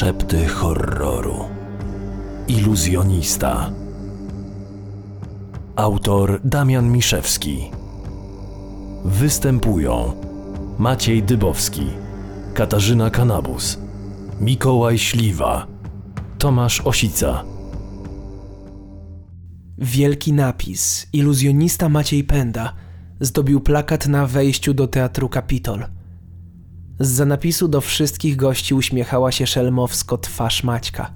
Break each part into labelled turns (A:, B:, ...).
A: Szepty horroru. Iluzjonista. Autor Damian Miszewski. Występują Maciej Dybowski, Katarzyna Kanabus, Mikołaj Śliwa, Tomasz Osica.
B: Wielki napis Iluzjonista Maciej Penda zdobił plakat na wejściu do teatru Kapitol. Z napisu do wszystkich gości uśmiechała się szelmowsko twarz Maćka.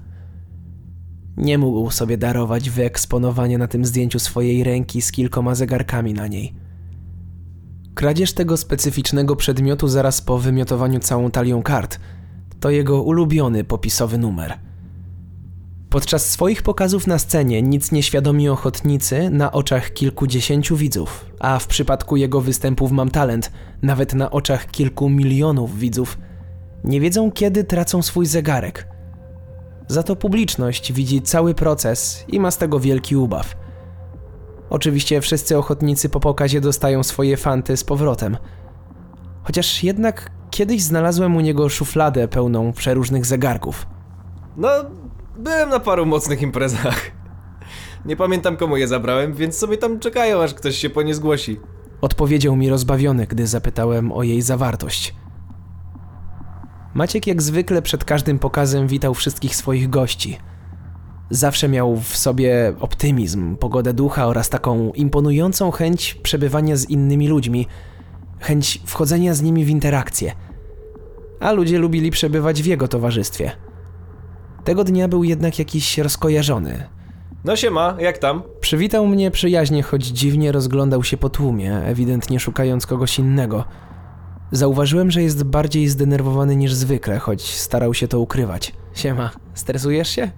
B: Nie mógł sobie darować wyeksponowania na tym zdjęciu swojej ręki z kilkoma zegarkami na niej. Kradzież tego specyficznego przedmiotu zaraz po wymiotowaniu całą talią kart to jego ulubiony popisowy numer – Podczas swoich pokazów na scenie nic nieświadomi ochotnicy na oczach kilkudziesięciu widzów, a w przypadku jego występów Mam Talent nawet na oczach kilku milionów widzów, nie wiedzą kiedy tracą swój zegarek. Za to publiczność widzi cały proces i ma z tego wielki ubaw. Oczywiście wszyscy ochotnicy po pokazie dostają swoje fanty z powrotem. Chociaż jednak kiedyś znalazłem u niego szufladę pełną przeróżnych zegarków.
C: No, Byłem na paru mocnych imprezach. Nie pamiętam komu je zabrałem, więc sobie tam czekają, aż ktoś się po nie zgłosi.
B: Odpowiedział mi rozbawiony, gdy zapytałem o jej zawartość. Maciek jak zwykle przed każdym pokazem witał wszystkich swoich gości. Zawsze miał w sobie optymizm, pogodę ducha oraz taką imponującą chęć przebywania z innymi ludźmi, chęć wchodzenia z nimi w interakcję. A ludzie lubili przebywać w jego towarzystwie. Tego dnia był jednak jakiś rozkojarzony.
C: No się ma, jak tam?
B: Przywitał mnie przyjaźnie, choć dziwnie rozglądał się po tłumie, ewidentnie szukając kogoś innego. Zauważyłem, że jest bardziej zdenerwowany niż zwykle, choć starał się to ukrywać. Siema, stresujesz się?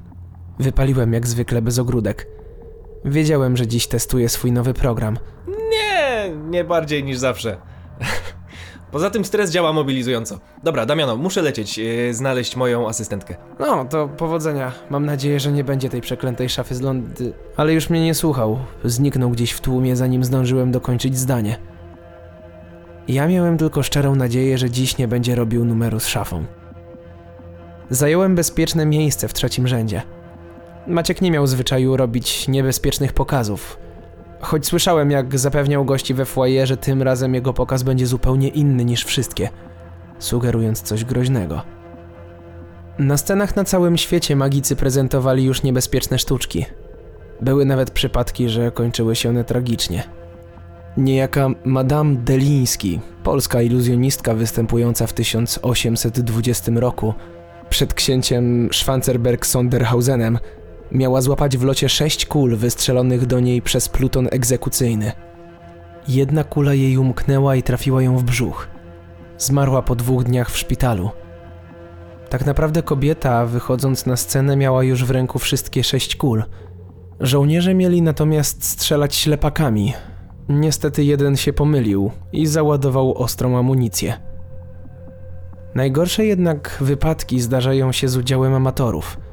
B: Wypaliłem jak zwykle bez ogródek. Wiedziałem, że dziś testuję swój nowy program.
C: Nie, nie bardziej niż zawsze. Poza tym stres działa mobilizująco. Dobra, Damiano, muszę lecieć, yy, znaleźć moją asystentkę.
B: No, to powodzenia. Mam nadzieję, że nie będzie tej przeklętej szafy z Londy... Ale już mnie nie słuchał. Zniknął gdzieś w tłumie, zanim zdążyłem dokończyć zdanie. Ja miałem tylko szczerą nadzieję, że dziś nie będzie robił numeru z szafą. Zająłem bezpieczne miejsce w trzecim rzędzie. Maciek nie miał zwyczaju robić niebezpiecznych pokazów, Choć słyszałem, jak zapewniał gości we foyer, że tym razem jego pokaz będzie zupełnie inny niż wszystkie, sugerując coś groźnego. Na scenach na całym świecie magicy prezentowali już niebezpieczne sztuczki. Były nawet przypadki, że kończyły się one tragicznie. Niejaka Madame Deliński, polska iluzjonistka występująca w 1820 roku, przed księciem Schwanzerberg-Sonderhausenem, Miała złapać w locie sześć kul wystrzelonych do niej przez pluton egzekucyjny. Jedna kula jej umknęła i trafiła ją w brzuch. Zmarła po dwóch dniach w szpitalu. Tak naprawdę kobieta, wychodząc na scenę, miała już w ręku wszystkie sześć kul. Żołnierze mieli natomiast strzelać ślepakami. Niestety jeden się pomylił i załadował ostrą amunicję. Najgorsze jednak wypadki zdarzają się z udziałem amatorów –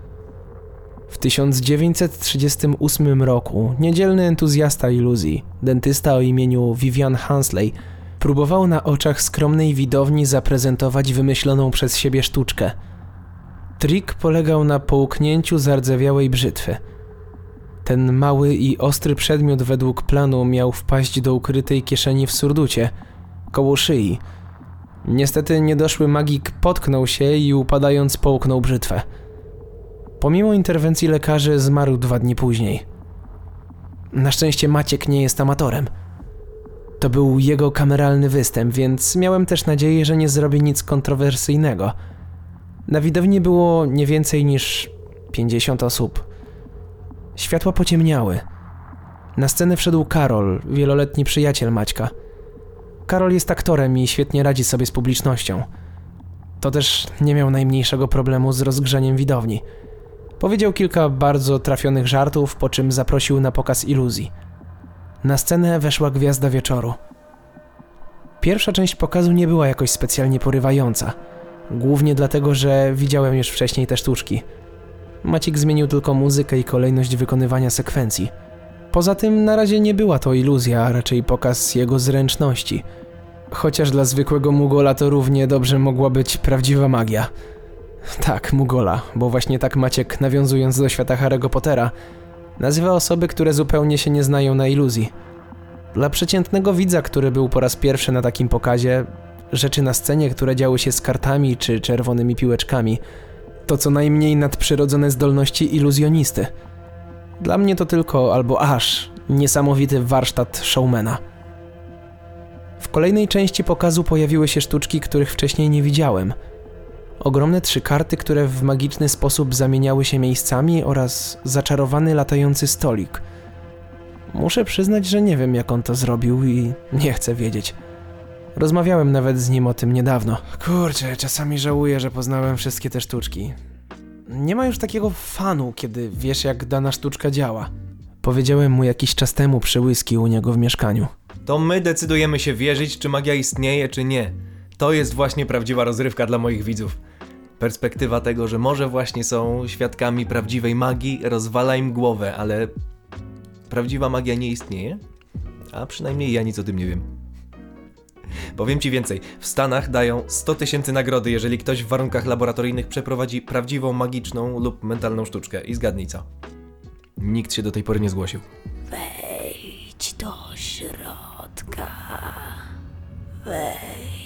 B: w 1938 roku niedzielny entuzjasta iluzji, dentysta o imieniu Vivian Hansley, próbował na oczach skromnej widowni zaprezentować wymyśloną przez siebie sztuczkę. Trik polegał na połknięciu zardzewiałej brzytwy. Ten mały i ostry przedmiot według planu miał wpaść do ukrytej kieszeni w surducie, koło szyi. Niestety niedoszły magik potknął się i upadając połknął brzytwę. Pomimo interwencji lekarzy zmarł dwa dni później. Na szczęście Maciek nie jest amatorem. To był jego kameralny występ, więc miałem też nadzieję, że nie zrobi nic kontrowersyjnego. Na widowni było nie więcej niż 50 osób. Światła pociemniały. Na scenę wszedł Karol, wieloletni przyjaciel Maćka. Karol jest aktorem i świetnie radzi sobie z publicznością. To też nie miał najmniejszego problemu z rozgrzeniem widowni. Powiedział kilka bardzo trafionych żartów, po czym zaprosił na pokaz iluzji. Na scenę weszła gwiazda wieczoru. Pierwsza część pokazu nie była jakoś specjalnie porywająca. Głównie dlatego, że widziałem już wcześniej te sztuczki. Macik zmienił tylko muzykę i kolejność wykonywania sekwencji. Poza tym na razie nie była to iluzja, a raczej pokaz jego zręczności. Chociaż dla zwykłego Mugola to równie dobrze mogła być prawdziwa magia. Tak, Mugola, bo właśnie tak Maciek, nawiązując do świata Harry'ego Pottera, nazywa osoby, które zupełnie się nie znają na iluzji. Dla przeciętnego widza, który był po raz pierwszy na takim pokazie, rzeczy na scenie, które działy się z kartami czy czerwonymi piłeczkami, to co najmniej nadprzyrodzone zdolności iluzjonisty. Dla mnie to tylko, albo aż, niesamowity warsztat showmana. W kolejnej części pokazu pojawiły się sztuczki, których wcześniej nie widziałem. Ogromne trzy karty, które w magiczny sposób zamieniały się miejscami oraz zaczarowany latający stolik. Muszę przyznać, że nie wiem jak on to zrobił i nie chcę wiedzieć. Rozmawiałem nawet z nim o tym niedawno. Kurczę, czasami żałuję, że poznałem wszystkie te sztuczki. Nie ma już takiego fanu, kiedy wiesz jak dana sztuczka działa. Powiedziałem mu jakiś czas temu przy whisky u niego w mieszkaniu.
C: To my decydujemy się wierzyć, czy magia istnieje, czy nie. To jest właśnie prawdziwa rozrywka dla moich widzów. Perspektywa tego, że może właśnie są świadkami prawdziwej magii, rozwala im głowę, ale prawdziwa magia nie istnieje? A przynajmniej ja nic o tym nie wiem. Powiem ci więcej. W Stanach dają 100 tysięcy nagrody, jeżeli ktoś w warunkach laboratoryjnych przeprowadzi prawdziwą magiczną lub mentalną sztuczkę. I zgadnij co? Nikt się do tej pory nie zgłosił.
D: Wejdź do środka. Wejdź.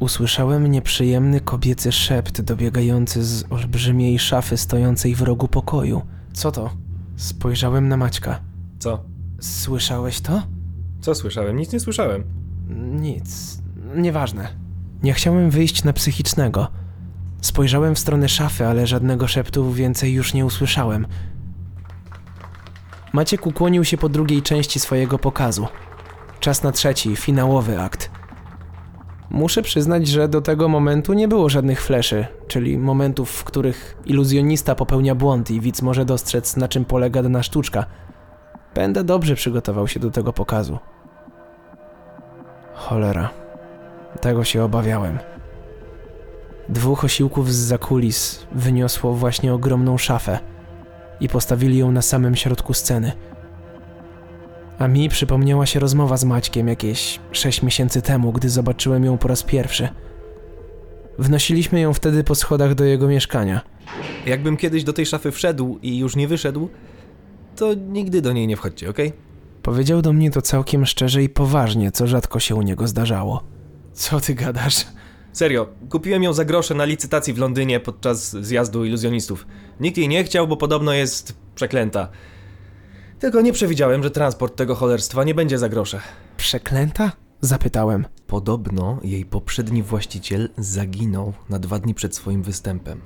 B: Usłyszałem nieprzyjemny kobiecy szept dobiegający z olbrzymiej szafy stojącej w rogu pokoju. Co to? Spojrzałem na Maćka.
C: Co?
B: Słyszałeś to?
C: Co słyszałem? Nic nie słyszałem.
B: Nic. Nieważne. Nie chciałem wyjść na psychicznego. Spojrzałem w stronę szafy, ale żadnego szeptu więcej już nie usłyszałem. Maciek ukłonił się po drugiej części swojego pokazu. Czas na trzeci, finałowy akt. Muszę przyznać, że do tego momentu nie było żadnych fleszy, czyli momentów, w których iluzjonista popełnia błąd i widz może dostrzec, na czym polega dana sztuczka. Będę dobrze przygotował się do tego pokazu. Cholera. Tego się obawiałem. Dwóch osiłków z zakulis wyniosło właśnie ogromną szafę i postawili ją na samym środku sceny. A mi przypomniała się rozmowa z Maćkiem jakieś sześć miesięcy temu, gdy zobaczyłem ją po raz pierwszy. Wnosiliśmy ją wtedy po schodach do jego mieszkania.
C: Jakbym kiedyś do tej szafy wszedł i już nie wyszedł, to nigdy do niej nie wchodźcie, okej?
B: Powiedział do mnie to całkiem szczerze i poważnie, co rzadko się u niego zdarzało. Co ty gadasz?
C: Serio, kupiłem ją za grosze na licytacji w Londynie podczas zjazdu iluzjonistów. Nikt jej nie chciał, bo podobno jest przeklęta. Tylko nie przewidziałem, że transport tego cholerstwa nie będzie za grosze.
B: Przeklęta? Zapytałem.
C: Podobno jej poprzedni właściciel zaginął na dwa dni przed swoim występem.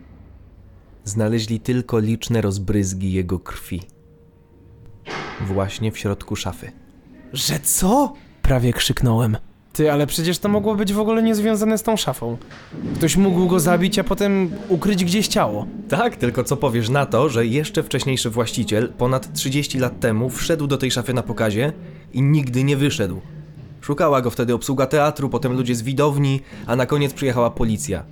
C: Znaleźli tylko liczne rozbryzgi jego krwi. Właśnie w środku szafy.
B: Że co? Prawie krzyknąłem. Ty, ale przecież to mogło być w ogóle niezwiązane z tą szafą. Ktoś mógł go zabić, a potem ukryć gdzieś ciało.
C: Tak, tylko co powiesz na to, że jeszcze wcześniejszy właściciel, ponad 30 lat temu, wszedł do tej szafy na pokazie i nigdy nie wyszedł. Szukała go wtedy obsługa teatru, potem ludzie z widowni, a na koniec przyjechała policja.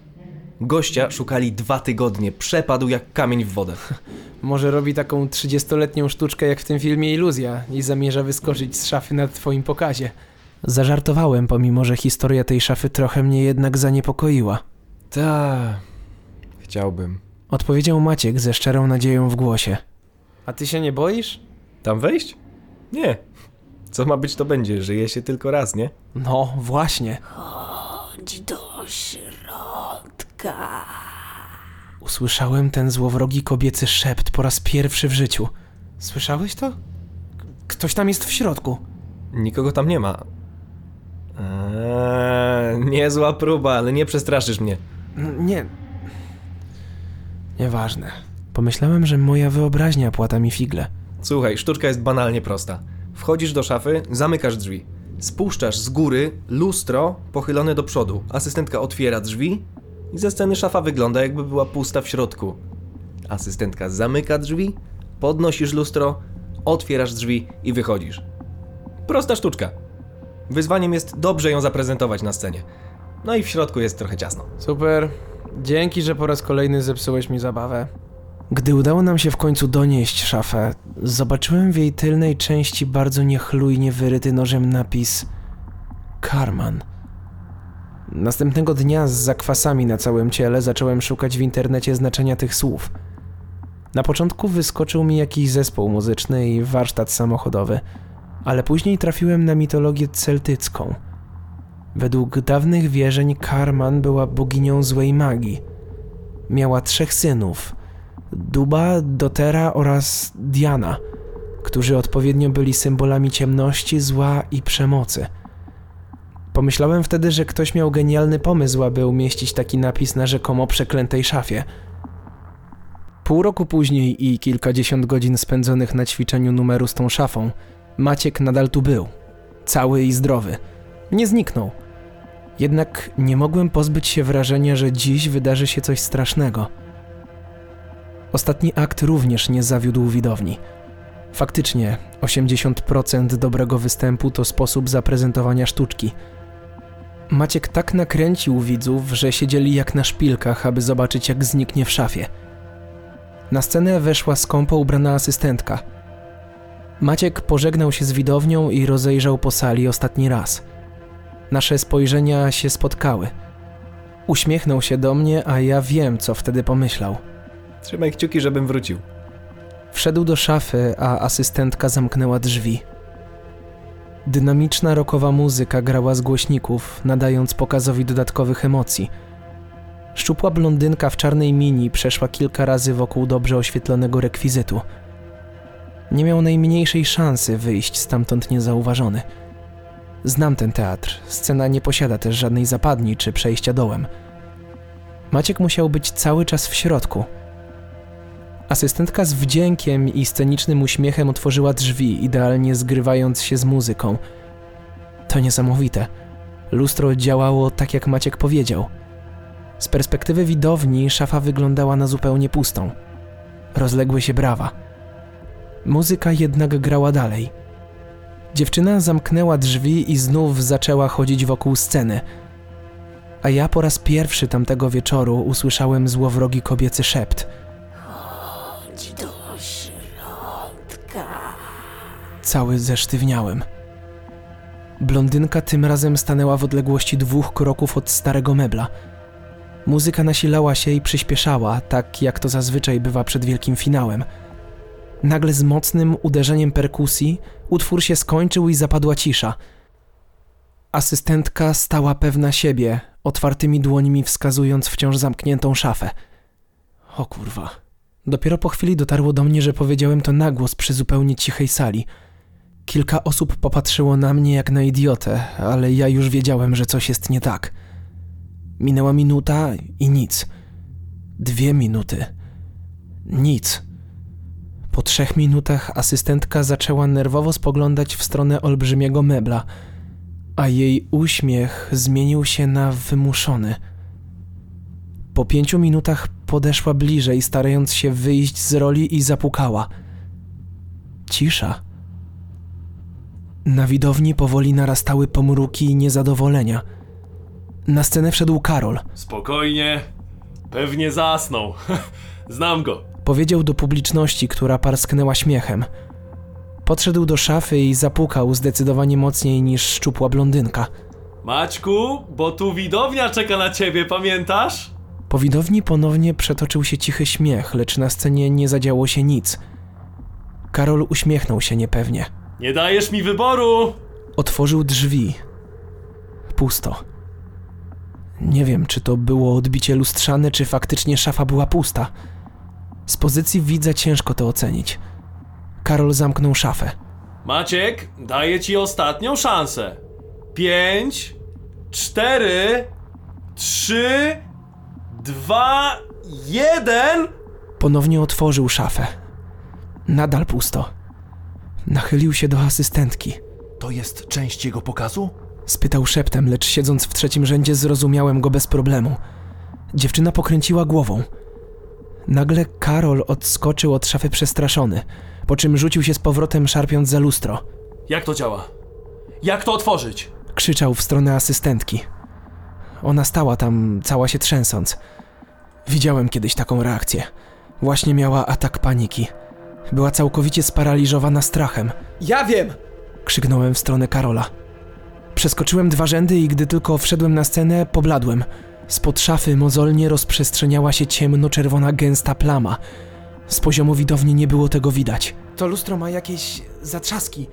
C: Gościa szukali dwa tygodnie, przepadł jak kamień w wodę.
B: Może robi taką 30-letnią sztuczkę jak w tym filmie Iluzja i zamierza wyskoczyć z szafy na twoim pokazie. Zażartowałem, pomimo że historia tej szafy trochę mnie jednak zaniepokoiła.
C: Ta, chciałbym.
B: Odpowiedział Maciek ze szczerą nadzieją w głosie. A ty się nie boisz?
C: Tam wejść? Nie. Co ma być, to będzie. Żyje się tylko raz, nie?
B: No, właśnie.
D: Chodź do środka.
B: Usłyszałem ten złowrogi kobiecy szept po raz pierwszy w życiu. Słyszałeś to? K- Ktoś tam jest w środku.
C: Nikogo tam nie ma. Eee, niezła próba, ale nie przestraszysz mnie.
B: Nie. Nieważne. Pomyślałem, że moja wyobraźnia płata mi figle.
C: Słuchaj, sztuczka jest banalnie prosta. Wchodzisz do szafy, zamykasz drzwi. Spuszczasz z góry lustro pochylone do przodu. Asystentka otwiera drzwi i ze sceny szafa wygląda jakby była pusta w środku. Asystentka zamyka drzwi, podnosisz lustro, otwierasz drzwi i wychodzisz. Prosta sztuczka. Wyzwaniem jest dobrze ją zaprezentować na scenie. No i w środku jest trochę ciasno.
B: Super. Dzięki, że po raz kolejny zepsułeś mi zabawę. Gdy udało nam się w końcu donieść szafę, zobaczyłem w jej tylnej części bardzo niechlujnie wyryty nożem napis Karman. Następnego dnia z zakwasami na całym ciele zacząłem szukać w internecie znaczenia tych słów. Na początku wyskoczył mi jakiś zespół muzyczny i warsztat samochodowy, ale później trafiłem na mitologię celtycką. Według dawnych wierzeń Karman była boginią złej magii. Miała trzech synów: Duba, Dotera oraz Diana, którzy odpowiednio byli symbolami ciemności, zła i przemocy. Pomyślałem wtedy, że ktoś miał genialny pomysł, aby umieścić taki napis na rzekomo przeklętej szafie. Pół roku później i kilkadziesiąt godzin spędzonych na ćwiczeniu numeru z tą szafą, Maciek nadal tu był. Cały i zdrowy. Nie zniknął. Jednak nie mogłem pozbyć się wrażenia, że dziś wydarzy się coś strasznego. Ostatni akt również nie zawiódł widowni. Faktycznie, 80% dobrego występu to sposób zaprezentowania sztuczki. Maciek tak nakręcił widzów, że siedzieli jak na szpilkach, aby zobaczyć, jak zniknie w szafie. Na scenę weszła skąpo ubrana asystentka. Maciek pożegnał się z widownią i rozejrzał po sali ostatni raz. Nasze spojrzenia się spotkały. Uśmiechnął się do mnie, a ja wiem, co wtedy pomyślał.
C: Trzymaj kciuki, żebym wrócił.
B: Wszedł do szafy, a asystentka zamknęła drzwi. Dynamiczna rokowa muzyka grała z głośników, nadając pokazowi dodatkowych emocji. Szczupła blondynka w czarnej mini przeszła kilka razy wokół dobrze oświetlonego rekwizytu. Nie miał najmniejszej szansy wyjść stamtąd niezauważony. Znam ten teatr, scena nie posiada też żadnej zapadni czy przejścia dołem. Maciek musiał być cały czas w środku – Asystentka z wdziękiem i scenicznym uśmiechem otworzyła drzwi, idealnie zgrywając się z muzyką. To niesamowite. Lustro działało tak, jak Maciek powiedział. Z perspektywy widowni szafa wyglądała na zupełnie pustą. Rozległy się brawa. Muzyka jednak grała dalej. Dziewczyna zamknęła drzwi i znów zaczęła chodzić wokół sceny. A ja po raz pierwszy tamtego wieczoru usłyszałem złowrogi kobiecy szept –
D: Chodź do środka.
B: Cały zesztywniałem. Blondynka tym razem stanęła w odległości dwóch kroków od starego mebla. Muzyka nasilała się i przyspieszała, tak jak to zazwyczaj bywa przed wielkim finałem. Nagle z mocnym uderzeniem perkusji utwór się skończył i zapadła cisza. Asystentka stała pewna siebie, otwartymi dłońmi wskazując wciąż zamkniętą szafę. O kurwa. Dopiero po chwili dotarło do mnie, że powiedziałem to na głos przy zupełnie cichej sali. Kilka osób popatrzyło na mnie jak na idiotę, ale ja już wiedziałem, że coś jest nie tak. Minęła minuta i nic. Dwie minuty. Nic. Po trzech minutach asystentka zaczęła nerwowo spoglądać w stronę olbrzymiego mebla, a jej uśmiech zmienił się na wymuszony. Po pięciu minutach podeszła bliżej, starając się wyjść z roli i zapukała. Cisza. Na widowni powoli narastały pomruki i niezadowolenia. Na scenę wszedł Karol.
E: Spokojnie. Pewnie zasnął. Znam go.
B: Powiedział do publiczności, która parsknęła śmiechem. Podszedł do szafy i zapukał zdecydowanie mocniej niż szczupła blondynka.
E: Maćku, bo tu widownia czeka na ciebie, pamiętasz?
B: Po widowni ponownie przetoczył się cichy śmiech, lecz na scenie nie zadziało się nic. Karol uśmiechnął się niepewnie.
E: Nie dajesz mi wyboru!
B: Otworzył drzwi. Pusto. Nie wiem, czy to było odbicie lustrzane, czy faktycznie szafa była pusta. Z pozycji widza ciężko to ocenić. Karol zamknął szafę.
E: Maciek, daję ci ostatnią szansę. Pięć, cztery, trzy, dwa, jeden.
B: Ponownie otworzył szafę. Nadal pusto. Nachylił się do asystentki.
A: To jest część jego pokazu?
B: Spytał szeptem, lecz siedząc w trzecim rzędzie zrozumiałem go bez problemu. Dziewczyna pokręciła głową. Nagle Karol odskoczył od szafy przestraszony, po czym rzucił się z powrotem szarpiąc za lustro.
E: Jak to działa? Jak to otworzyć?
B: Krzyczał w stronę asystentki. Ona stała tam, cała się trzęsąc. Widziałem kiedyś taką reakcję. Właśnie miała atak paniki. Była całkowicie sparaliżowana strachem.
F: Ja wiem!
B: Krzyknąłem w stronę Karola. Przeskoczyłem dwa rzędy i gdy tylko wszedłem na scenę, pobladłem. Spod szafy mozolnie rozprzestrzeniała się ciemno-czerwona gęsta plama. Z poziomu widowni nie było tego widać. To lustro ma jakieś zatrzaski.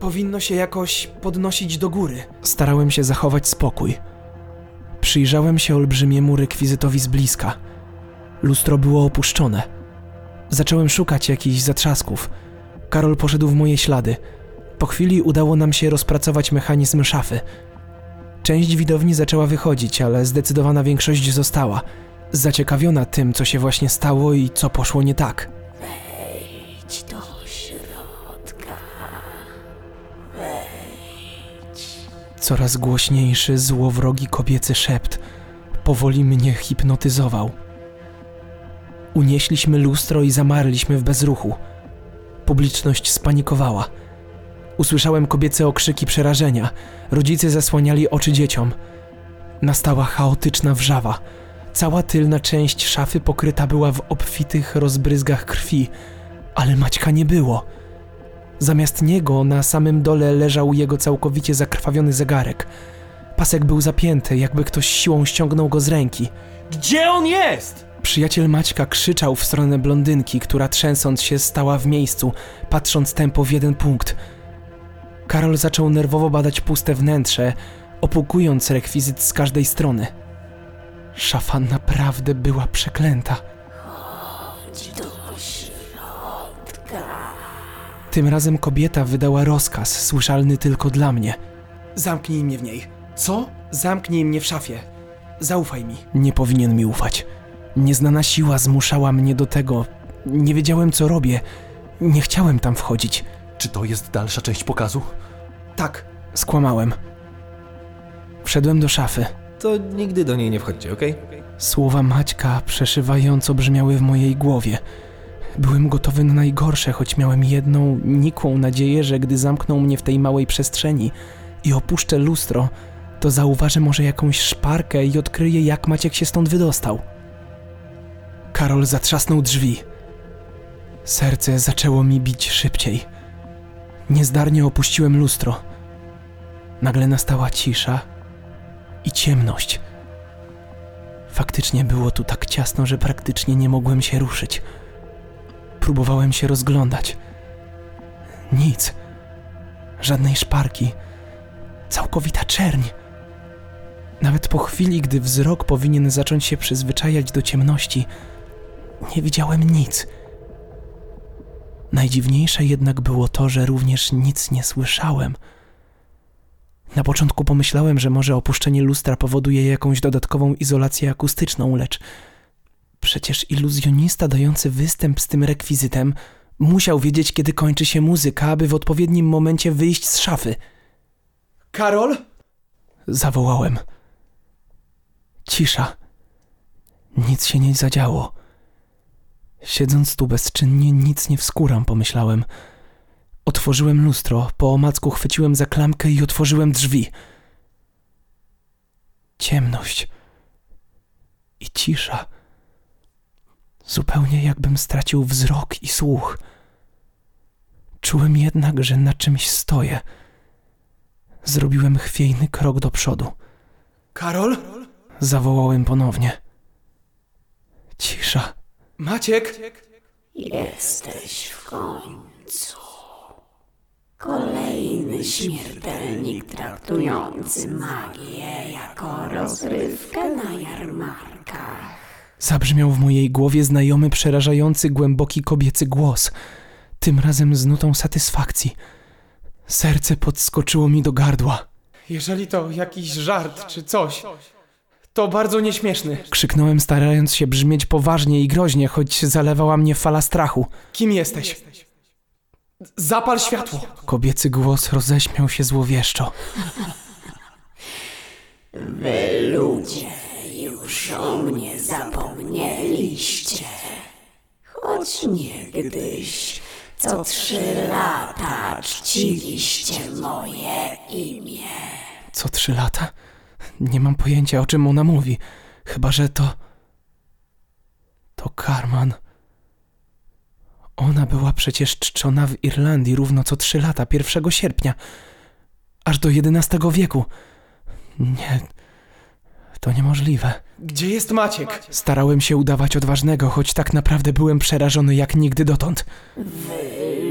B: Powinno się jakoś podnosić do góry. Starałem się zachować spokój. Przyjrzałem się olbrzymiemu rekwizytowi z bliska. Lustro było opuszczone. Zacząłem szukać jakichś zatrzasków. Karol poszedł w moje ślady. Po chwili udało nam się rozpracować mechanizm szafy. Część widowni zaczęła wychodzić, ale zdecydowana większość została, zaciekawiona tym, co się właśnie stało i co poszło nie tak.
D: Idź do środka.
B: Coraz głośniejszy, złowrogi kobiecy szept powoli mnie hipnotyzował. Unieśliśmy lustro i zamarliśmy w bezruchu. Publiczność spanikowała. Usłyszałem kobiece okrzyki przerażenia. Rodzice zasłaniali oczy dzieciom. Nastała chaotyczna wrzawa. Cała tylna część szafy pokryta była w obfitych rozbryzgach krwi, ale Maćka nie było. Zamiast niego na samym dole leżał jego całkowicie zakrwawiony zegarek. Pasek był zapięty, jakby ktoś siłą ściągnął go z ręki.
E: Gdzie on jest?
B: Przyjaciel Maćka krzyczał w stronę blondynki, która trzęsąc się stała w miejscu, patrząc tempo w jeden punkt. Karol zaczął nerwowo badać puste wnętrze, opłukując rekwizyt z każdej strony. Szafa naprawdę była przeklęta.
D: Idź do środka.
B: Tym razem kobieta wydała rozkaz, słyszalny tylko dla mnie. Zamknij mnie w niej. Co? Zamknij mnie w szafie. Zaufaj mi. Nie powinien mi ufać. Nieznana siła zmuszała mnie do tego. Nie wiedziałem, co robię. Nie chciałem tam wchodzić.
A: Czy to jest dalsza część pokazu?
B: Tak, skłamałem. Wszedłem do szafy.
C: To nigdy do niej nie wchodźcie, okej?
B: Słowa Maćka przeszywająco brzmiały w mojej głowie. Byłem gotowy na najgorsze, choć miałem jedną nikłą nadzieję, że gdy zamkną mnie w tej małej przestrzeni i opuszczę lustro, to zauważę może jakąś szparkę i odkryję, jak Maciek się stąd wydostał. Karol zatrzasnął drzwi. Serce zaczęło mi bić szybciej. Niezdarnie opuściłem lustro. Nagle nastała cisza i ciemność. Faktycznie było tu tak ciasno, że praktycznie nie mogłem się ruszyć. Próbowałem się rozglądać. Nic. Żadnej szparki. Całkowita czerń. Nawet po chwili, gdy wzrok powinien zacząć się przyzwyczajać do ciemności, nie widziałem nic. Najdziwniejsze jednak było to, że również nic nie słyszałem. Na początku pomyślałem, że może opuszczenie lustra powoduje jakąś dodatkową izolację akustyczną, lecz przecież iluzjonista dający występ z tym rekwizytem musiał wiedzieć, kiedy kończy się muzyka, aby w odpowiednim momencie wyjść z szafy. Karol? Zawołałem. Cisza. Nic się nie zadziało. Siedząc tu bezczynnie, nic nie wskuram, pomyślałem. Otworzyłem lustro, po omacku chwyciłem za klamkę i otworzyłem drzwi. Ciemność i cisza. Zupełnie jakbym stracił wzrok i słuch. Czułem jednak, że na czymś stoję. Zrobiłem chwiejny krok do przodu. Karol? Zawołałem ponownie. Cisza. Maciek!
D: Jesteś w końcu. Kolejny śmiertelnik traktujący magię jako rozrywkę na jarmarkach.
B: Zabrzmiał w mojej głowie znajomy, przerażający, głęboki kobiecy głos. Tym razem z nutą satysfakcji. Serce podskoczyło mi do gardła. Jeżeli to jakiś żart czy coś, to bardzo nieśmieszny. Krzyknąłem, starając się brzmieć poważnie i groźnie, choć zalewała mnie fala strachu. Kim jesteś? Zapal światło! Kobiecy głos roześmiał się złowieszczo.
D: Wy ludzie już o mnie zapomnieliście. Choć niegdyś co trzy lata czciliście moje imię.
B: Co trzy lata? Nie mam pojęcia, o czym ona mówi. Chyba, że to. To Karman. Ona była przecież czczona w Irlandii równo co trzy lata, 1 sierpnia. aż do XI wieku. Nie, to niemożliwe.
F: Gdzie jest Maciek?
B: Starałem się udawać odważnego, choć tak naprawdę byłem przerażony jak nigdy dotąd.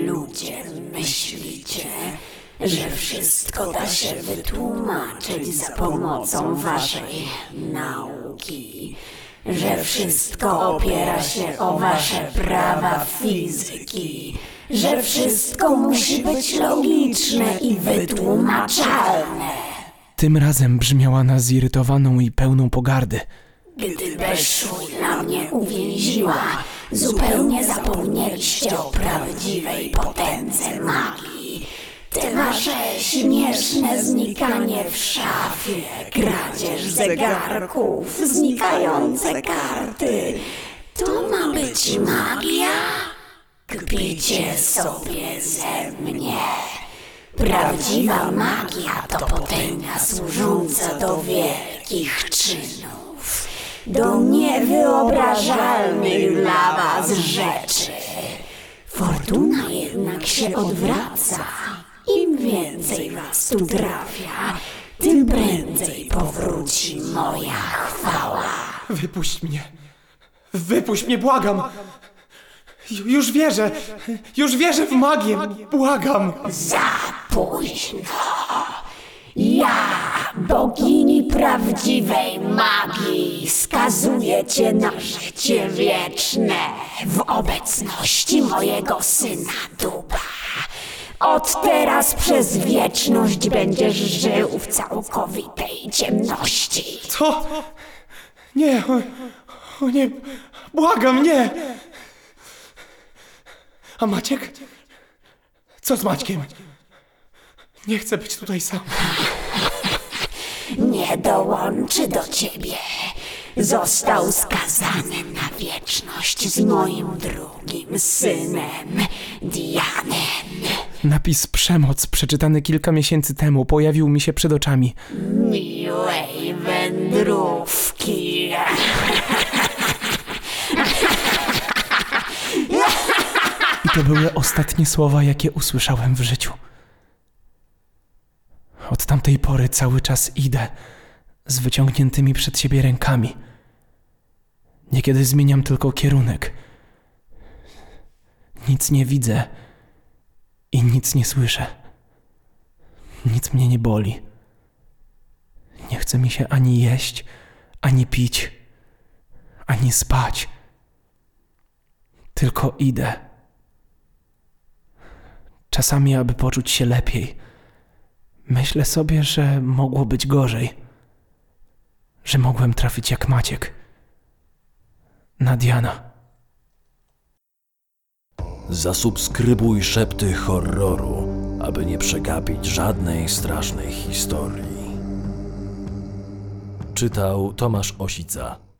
D: Ludzie myślicie, że wszystko da się wytłumaczyć za pomocą waszej nauki. Że wszystko opiera się o wasze prawa fizyki. Że wszystko musi być logiczne i wytłumaczalne.
B: Tym razem brzmiała na zirytowaną i pełną pogardy.
D: Gdy Beszujla mnie uwięziła, zupełnie zapomnieliście o prawdziwej potędze magii. Te wasze śmieszne znikanie w szafie, kradzież zegarków, znikające karty. To ma być magia? Kpicie sobie ze mnie. Prawdziwa magia to potęga służąca do wielkich czynów, do niewyobrażalnych dla was rzeczy. Fortuna jednak się odwraca. Więcej was tu trafia, tym prędzej powróci moja chwała.
F: Wypuść mnie. Wypuść mnie, błagam. Ju- Już wierzę. Już wierzę w magię. Błagam.
D: Za późno. Ja, bogini prawdziwej magii, skazuję cię na życie wieczne w obecności mojego syna Duba. Od teraz przez wieczność będziesz żył w całkowitej ciemności.
F: Co? Nie. O, o nie. Błagam, nie. A Maciek? Co z Maćkiem? Nie chcę być tutaj sam.
D: nie dołączy do ciebie. Został skazany na wieczność z moim drugim synem, Dianem.
B: Napis Przemoc, przeczytany kilka miesięcy temu, pojawił mi się przed oczami.
D: Miłej wędrówki.
B: I to były ostatnie słowa, jakie usłyszałem w życiu. Od tamtej pory cały czas idę z wyciągniętymi przed siebie rękami. Niekiedy zmieniam tylko kierunek. Nic nie widzę nic nie słyszę. Nic mnie nie boli. Nie chce mi się ani jeść, ani pić, ani spać. Tylko idę. Czasami, aby poczuć się lepiej. Myślę sobie, że mogło być gorzej. Że mogłem trafić jak Maciek. Na Diana.
A: Zasubskrybuj szepty horroru, aby nie przegapić żadnej strasznej historii. Czytał Tomasz Osica.